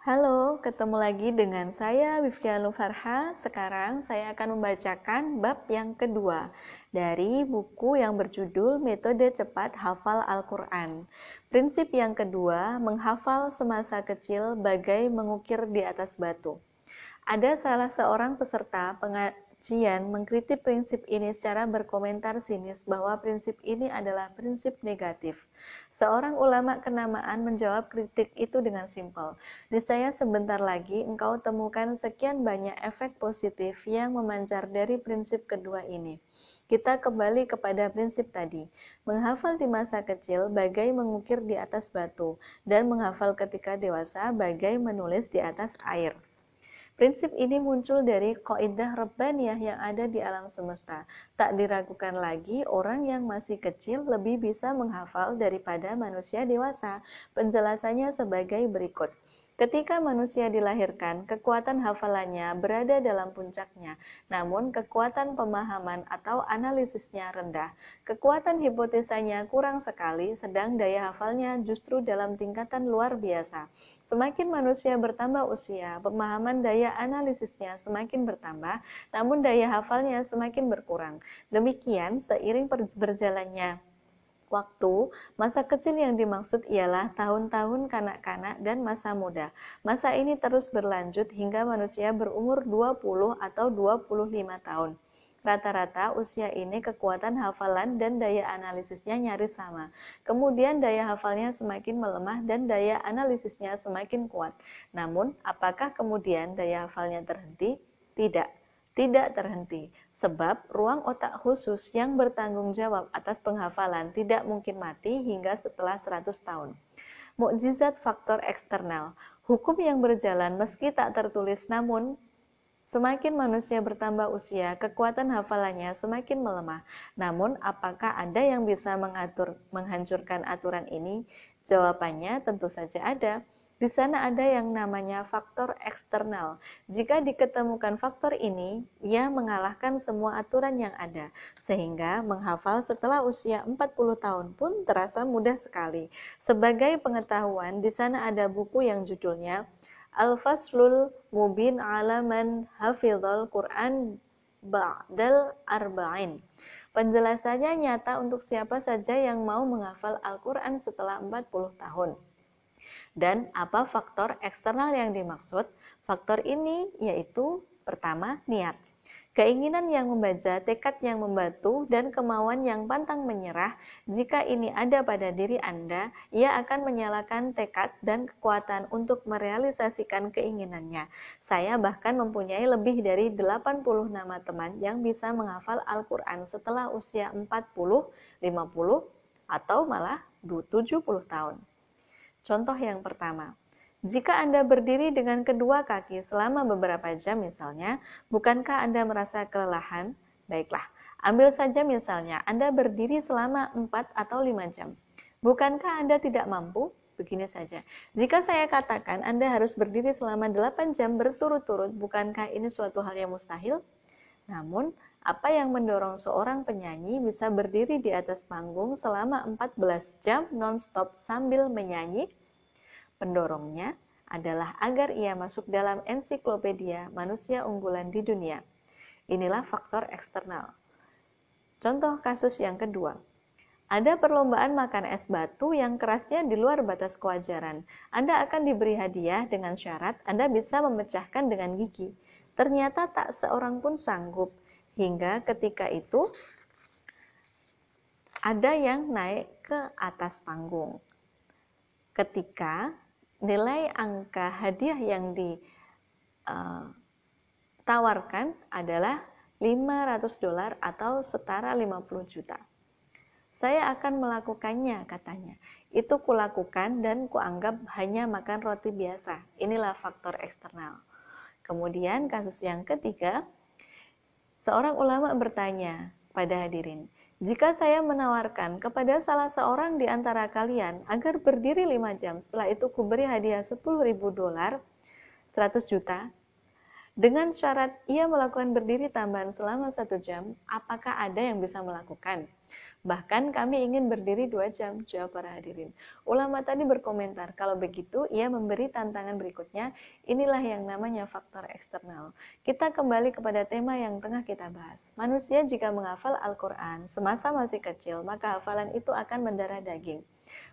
Halo, ketemu lagi dengan saya Wifya Farha. Sekarang saya akan membacakan bab yang kedua dari buku yang berjudul Metode Cepat Hafal Al-Quran. Prinsip yang kedua, menghafal semasa kecil bagai mengukir di atas batu. Ada salah seorang peserta pengajian mengkritik prinsip ini secara berkomentar sinis bahwa prinsip ini adalah prinsip negatif. Seorang ulama kenamaan menjawab kritik itu dengan simpel. Niscaya sebentar lagi engkau temukan sekian banyak efek positif yang memancar dari prinsip kedua ini. Kita kembali kepada prinsip tadi. Menghafal di masa kecil bagai mengukir di atas batu dan menghafal ketika dewasa bagai menulis di atas air. Prinsip ini muncul dari kaidah Rabbaniyah yang ada di alam semesta. Tak diragukan lagi, orang yang masih kecil lebih bisa menghafal daripada manusia dewasa. Penjelasannya sebagai berikut. Ketika manusia dilahirkan, kekuatan hafalannya berada dalam puncaknya, namun kekuatan pemahaman atau analisisnya rendah. Kekuatan hipotesanya kurang sekali, sedang daya hafalnya justru dalam tingkatan luar biasa. Semakin manusia bertambah usia, pemahaman daya analisisnya semakin bertambah, namun daya hafalnya semakin berkurang. Demikian, seiring berjalannya waktu, masa kecil yang dimaksud ialah tahun-tahun kanak-kanak dan masa muda. Masa ini terus berlanjut hingga manusia berumur 20 atau 25 tahun. Rata-rata usia ini kekuatan hafalan dan daya analisisnya nyaris sama. Kemudian daya hafalnya semakin melemah dan daya analisisnya semakin kuat. Namun, apakah kemudian daya hafalnya terhenti? Tidak, tidak terhenti. Sebab ruang otak khusus yang bertanggung jawab atas penghafalan tidak mungkin mati hingga setelah 100 tahun. Mukjizat faktor eksternal. Hukum yang berjalan meski tak tertulis namun Semakin manusia bertambah usia, kekuatan hafalannya semakin melemah. Namun, apakah ada yang bisa mengatur, menghancurkan aturan ini? Jawabannya tentu saja ada. Di sana ada yang namanya faktor eksternal. Jika diketemukan faktor ini, ia mengalahkan semua aturan yang ada, sehingga menghafal setelah usia 40 tahun pun terasa mudah sekali. Sebagai pengetahuan, di sana ada buku yang judulnya Al-Faslul Mubin ala man hafizal Quran ba'dal arba'in. Penjelasannya nyata untuk siapa saja yang mau menghafal Al-Quran setelah 40 tahun. Dan apa faktor eksternal yang dimaksud? Faktor ini yaitu pertama niat. Keinginan yang membaca, tekad yang membatu, dan kemauan yang pantang menyerah, jika ini ada pada diri Anda, ia akan menyalakan tekad dan kekuatan untuk merealisasikan keinginannya. Saya bahkan mempunyai lebih dari 80 nama teman yang bisa menghafal Al-Quran setelah usia 40, 50, atau malah 70 tahun. Contoh yang pertama, jika Anda berdiri dengan kedua kaki selama beberapa jam misalnya, bukankah Anda merasa kelelahan? Baiklah, ambil saja misalnya Anda berdiri selama 4 atau 5 jam. Bukankah Anda tidak mampu? Begini saja. Jika saya katakan Anda harus berdiri selama 8 jam berturut-turut, bukankah ini suatu hal yang mustahil? Namun, apa yang mendorong seorang penyanyi bisa berdiri di atas panggung selama 14 jam non-stop sambil menyanyi? Pendorongnya adalah agar ia masuk dalam ensiklopedia manusia unggulan di dunia. Inilah faktor eksternal. Contoh kasus yang kedua. Ada perlombaan makan es batu yang kerasnya di luar batas kewajaran. Anda akan diberi hadiah dengan syarat Anda bisa memecahkan dengan gigi. Ternyata tak seorang pun sanggup. Hingga ketika itu ada yang naik ke atas panggung. Ketika nilai angka hadiah yang ditawarkan uh, adalah 500 dolar atau setara 50 juta. Saya akan melakukannya, katanya. Itu kulakukan dan kuanggap hanya makan roti biasa. Inilah faktor eksternal. Kemudian kasus yang ketiga, seorang ulama bertanya pada hadirin, jika saya menawarkan kepada salah seorang di antara kalian agar berdiri 5 jam, setelah itu kuberi hadiah 10 ribu dolar, 100 juta, dengan syarat ia melakukan berdiri tambahan selama satu jam, apakah ada yang bisa melakukan? Bahkan kami ingin berdiri dua jam, jawab para hadirin. Ulama tadi berkomentar, kalau begitu ia memberi tantangan berikutnya, inilah yang namanya faktor eksternal. Kita kembali kepada tema yang tengah kita bahas. Manusia jika menghafal Al-Quran semasa masih kecil, maka hafalan itu akan mendarah daging.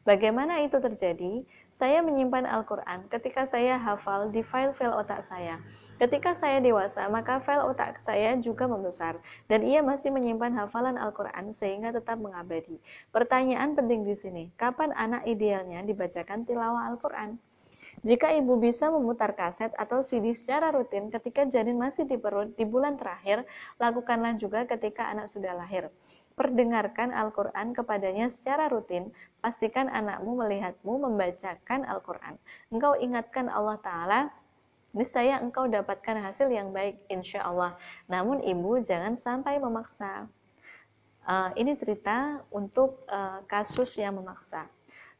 Bagaimana itu terjadi? Saya menyimpan Al-Quran ketika saya hafal di file-file otak saya. Ketika saya dewasa, maka file otak saya juga membesar, dan ia masih menyimpan hafalan Al-Quran sehingga tetap mengabadi. Pertanyaan penting di sini, kapan anak idealnya dibacakan tilawah Al-Quran? Jika ibu bisa memutar kaset atau CD secara rutin ketika janin masih di perut di bulan terakhir, lakukanlah juga ketika anak sudah lahir perdengarkan Al-Quran kepadanya secara rutin, pastikan anakmu melihatmu membacakan Al-Quran. Engkau ingatkan Allah Ta'ala, niscaya engkau dapatkan hasil yang baik, insya Allah. Namun ibu jangan sampai memaksa. Uh, ini cerita untuk uh, kasus yang memaksa.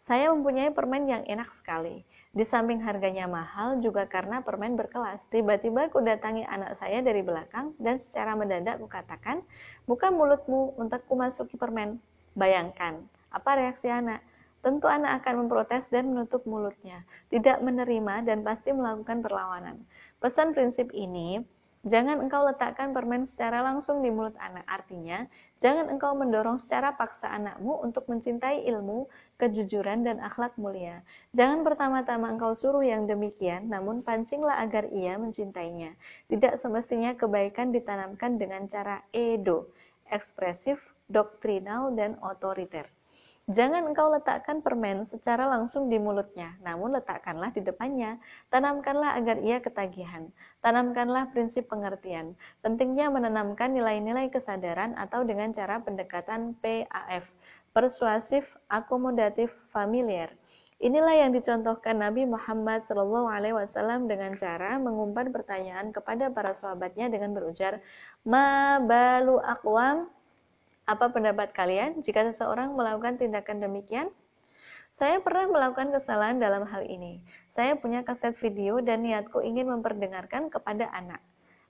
Saya mempunyai permen yang enak sekali. Di samping harganya mahal juga karena permen berkelas. Tiba-tiba aku datangi anak saya dari belakang dan secara mendadak kukatakan, buka mulutmu untuk kumasuki permen. Bayangkan, apa reaksi anak? Tentu anak akan memprotes dan menutup mulutnya, tidak menerima dan pasti melakukan perlawanan. Pesan prinsip ini Jangan engkau letakkan permen secara langsung di mulut anak. Artinya, jangan engkau mendorong secara paksa anakmu untuk mencintai ilmu, kejujuran, dan akhlak mulia. Jangan pertama-tama engkau suruh yang demikian, namun pancinglah agar ia mencintainya. Tidak semestinya kebaikan ditanamkan dengan cara edo, ekspresif, doktrinal, dan otoriter. Jangan engkau letakkan permen secara langsung di mulutnya, namun letakkanlah di depannya. Tanamkanlah agar ia ketagihan. Tanamkanlah prinsip pengertian. Pentingnya menanamkan nilai-nilai kesadaran atau dengan cara pendekatan PAF, persuasif, akomodatif, familiar. Inilah yang dicontohkan Nabi Muhammad SAW dengan cara mengumpan pertanyaan kepada para sahabatnya dengan berujar, Ma balu akwam apa pendapat kalian jika seseorang melakukan tindakan demikian? Saya pernah melakukan kesalahan dalam hal ini. Saya punya kaset video dan niatku ingin memperdengarkan kepada anak.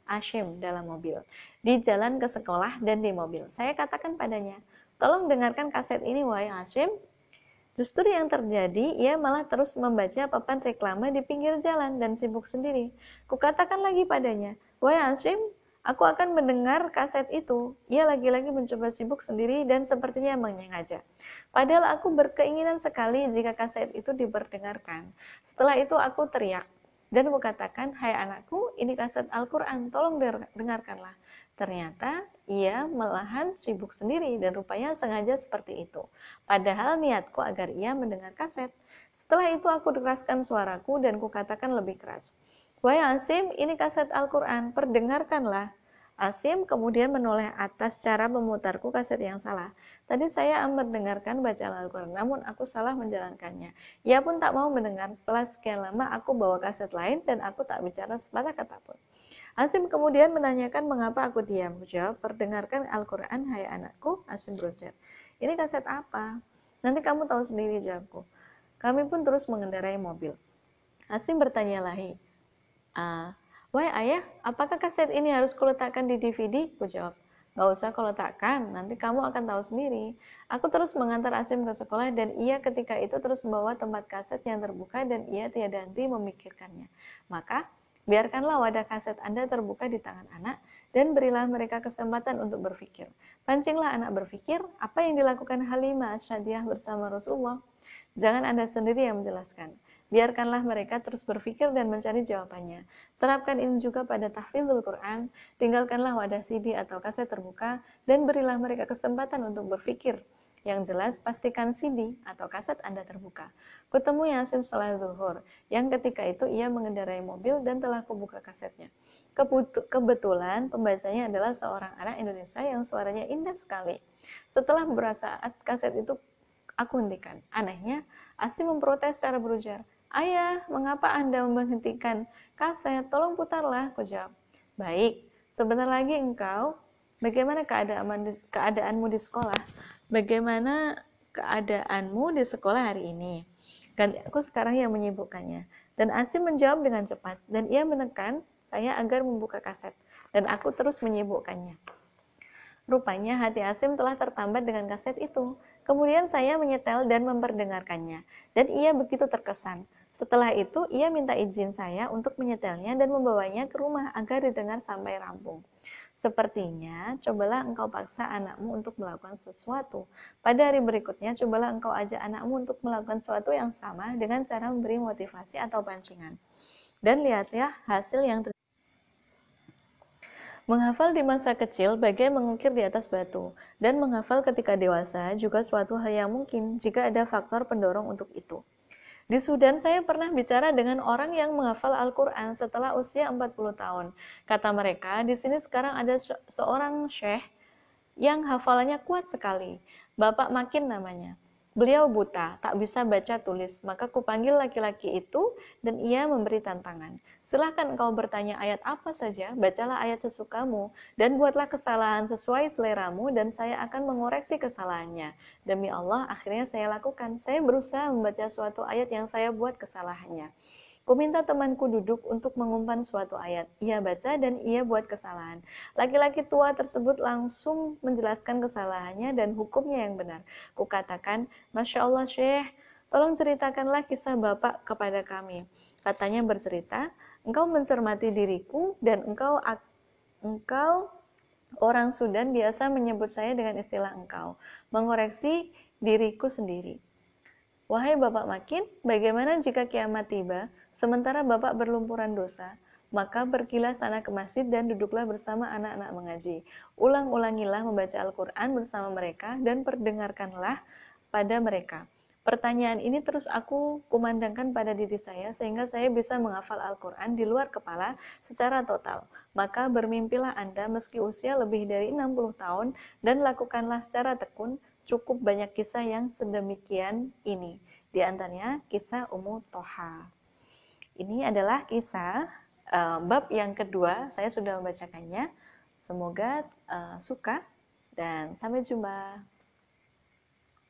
Ashim dalam mobil. Di jalan ke sekolah dan di mobil. Saya katakan padanya, tolong dengarkan kaset ini wahai Ashim. Justru yang terjadi, ia malah terus membaca papan reklame di pinggir jalan dan sibuk sendiri. Kukatakan lagi padanya, wahai Ashim, Aku akan mendengar kaset itu. Ia lagi-lagi mencoba sibuk sendiri dan sepertinya menyengaja. Padahal aku berkeinginan sekali jika kaset itu diperdengarkan. Setelah itu aku teriak dan aku katakan, Hai anakku, ini kaset Al-Quran, tolong dengarkanlah. Ternyata ia melahan sibuk sendiri dan rupanya sengaja seperti itu. Padahal niatku agar ia mendengar kaset. Setelah itu aku deraskan suaraku dan kukatakan lebih keras. Wahai Asim, ini kaset Al-Quran, perdengarkanlah. Asim kemudian menoleh atas cara memutarku kaset yang salah. Tadi saya mendengarkan bacaan Al-Quran, namun aku salah menjalankannya. Ia pun tak mau mendengar. Setelah sekian lama, aku bawa kaset lain dan aku tak bicara sepatah kata pun. Asim kemudian menanyakan mengapa aku diam. Jawab, perdengarkan Al-Quran, hai anakku. Asim berujar, ini kaset apa? Nanti kamu tahu sendiri jawabku. Kami pun terus mengendarai mobil. Asim bertanya lagi, Uh, Wah ayah, apakah kaset ini harus kuletakkan di DVD? Ku jawab, Gak usah kau letakkan, nanti kamu akan tahu sendiri. Aku terus mengantar Asim ke sekolah dan ia ketika itu terus membawa tempat kaset yang terbuka dan ia tiada henti memikirkannya. Maka, biarkanlah wadah kaset Anda terbuka di tangan anak dan berilah mereka kesempatan untuk berpikir. Pancinglah anak berpikir apa yang dilakukan Halimah Asyadiyah bersama Rasulullah. Jangan Anda sendiri yang menjelaskan. Biarkanlah mereka terus berpikir dan mencari jawabannya. Terapkan ini juga pada tahfidzul Quran, tinggalkanlah wadah CD atau kaset terbuka, dan berilah mereka kesempatan untuk berpikir. Yang jelas, pastikan CD atau kaset Anda terbuka. Kutemu Yasin setelah zuhur, yang ketika itu ia mengendarai mobil dan telah kubuka kasetnya. Kebetulan pembacanya adalah seorang anak Indonesia yang suaranya indah sekali. Setelah beberapa kaset itu aku hentikan. Anehnya, Asim memprotes secara berujar, Ayah, mengapa Anda menghentikan kaset? Tolong putarlah, aku jawab. Baik, sebentar lagi engkau, bagaimana keadaan, keadaanmu di sekolah? Bagaimana keadaanmu di sekolah hari ini? Dan aku sekarang yang menyibukkannya. Dan Asim menjawab dengan cepat, dan ia menekan saya agar membuka kaset. Dan aku terus menyibukkannya. Rupanya hati Asim telah tertambat dengan kaset itu. Kemudian saya menyetel dan memperdengarkannya, dan ia begitu terkesan. Setelah itu, ia minta izin saya untuk menyetelnya dan membawanya ke rumah agar didengar sampai rampung. Sepertinya, cobalah engkau paksa anakmu untuk melakukan sesuatu. Pada hari berikutnya, cobalah engkau ajak anakmu untuk melakukan sesuatu yang sama dengan cara memberi motivasi atau pancingan. Dan lihatlah hasil yang terjadi. Menghafal di masa kecil bagai mengukir di atas batu, dan menghafal ketika dewasa juga suatu hal yang mungkin jika ada faktor pendorong untuk itu. Di Sudan saya pernah bicara dengan orang yang menghafal Al-Quran setelah usia 40 tahun. Kata mereka, di sini sekarang ada seorang syekh yang hafalannya kuat sekali. Bapak Makin namanya. Beliau buta, tak bisa baca tulis, maka kupanggil laki-laki itu dan ia memberi tantangan. Silahkan engkau bertanya ayat apa saja, bacalah ayat sesukamu, dan buatlah kesalahan sesuai seleramu, dan saya akan mengoreksi kesalahannya. Demi Allah, akhirnya saya lakukan. Saya berusaha membaca suatu ayat yang saya buat kesalahannya. Kuminta temanku duduk untuk mengumpan suatu ayat. Ia baca dan ia buat kesalahan. Laki-laki tua tersebut langsung menjelaskan kesalahannya dan hukumnya yang benar. Kukatakan, Masya Allah Syekh, tolong ceritakanlah kisah Bapak kepada kami. Katanya bercerita, engkau mencermati diriku dan engkau engkau orang Sudan biasa menyebut saya dengan istilah engkau, mengoreksi diriku sendiri. Wahai Bapak Makin, bagaimana jika kiamat tiba, sementara Bapak berlumpuran dosa, maka pergilah sana ke masjid dan duduklah bersama anak-anak mengaji. Ulang-ulangilah membaca Al-Quran bersama mereka dan perdengarkanlah pada mereka. Pertanyaan ini terus aku kumandangkan pada diri saya sehingga saya bisa menghafal Al-Quran di luar kepala secara total. Maka bermimpilah Anda meski usia lebih dari 60 tahun dan lakukanlah secara tekun cukup banyak kisah yang sedemikian ini. Di antaranya kisah Ummu Toha. Ini adalah kisah uh, bab yang kedua. Saya sudah membacakannya. Semoga uh, suka dan sampai jumpa.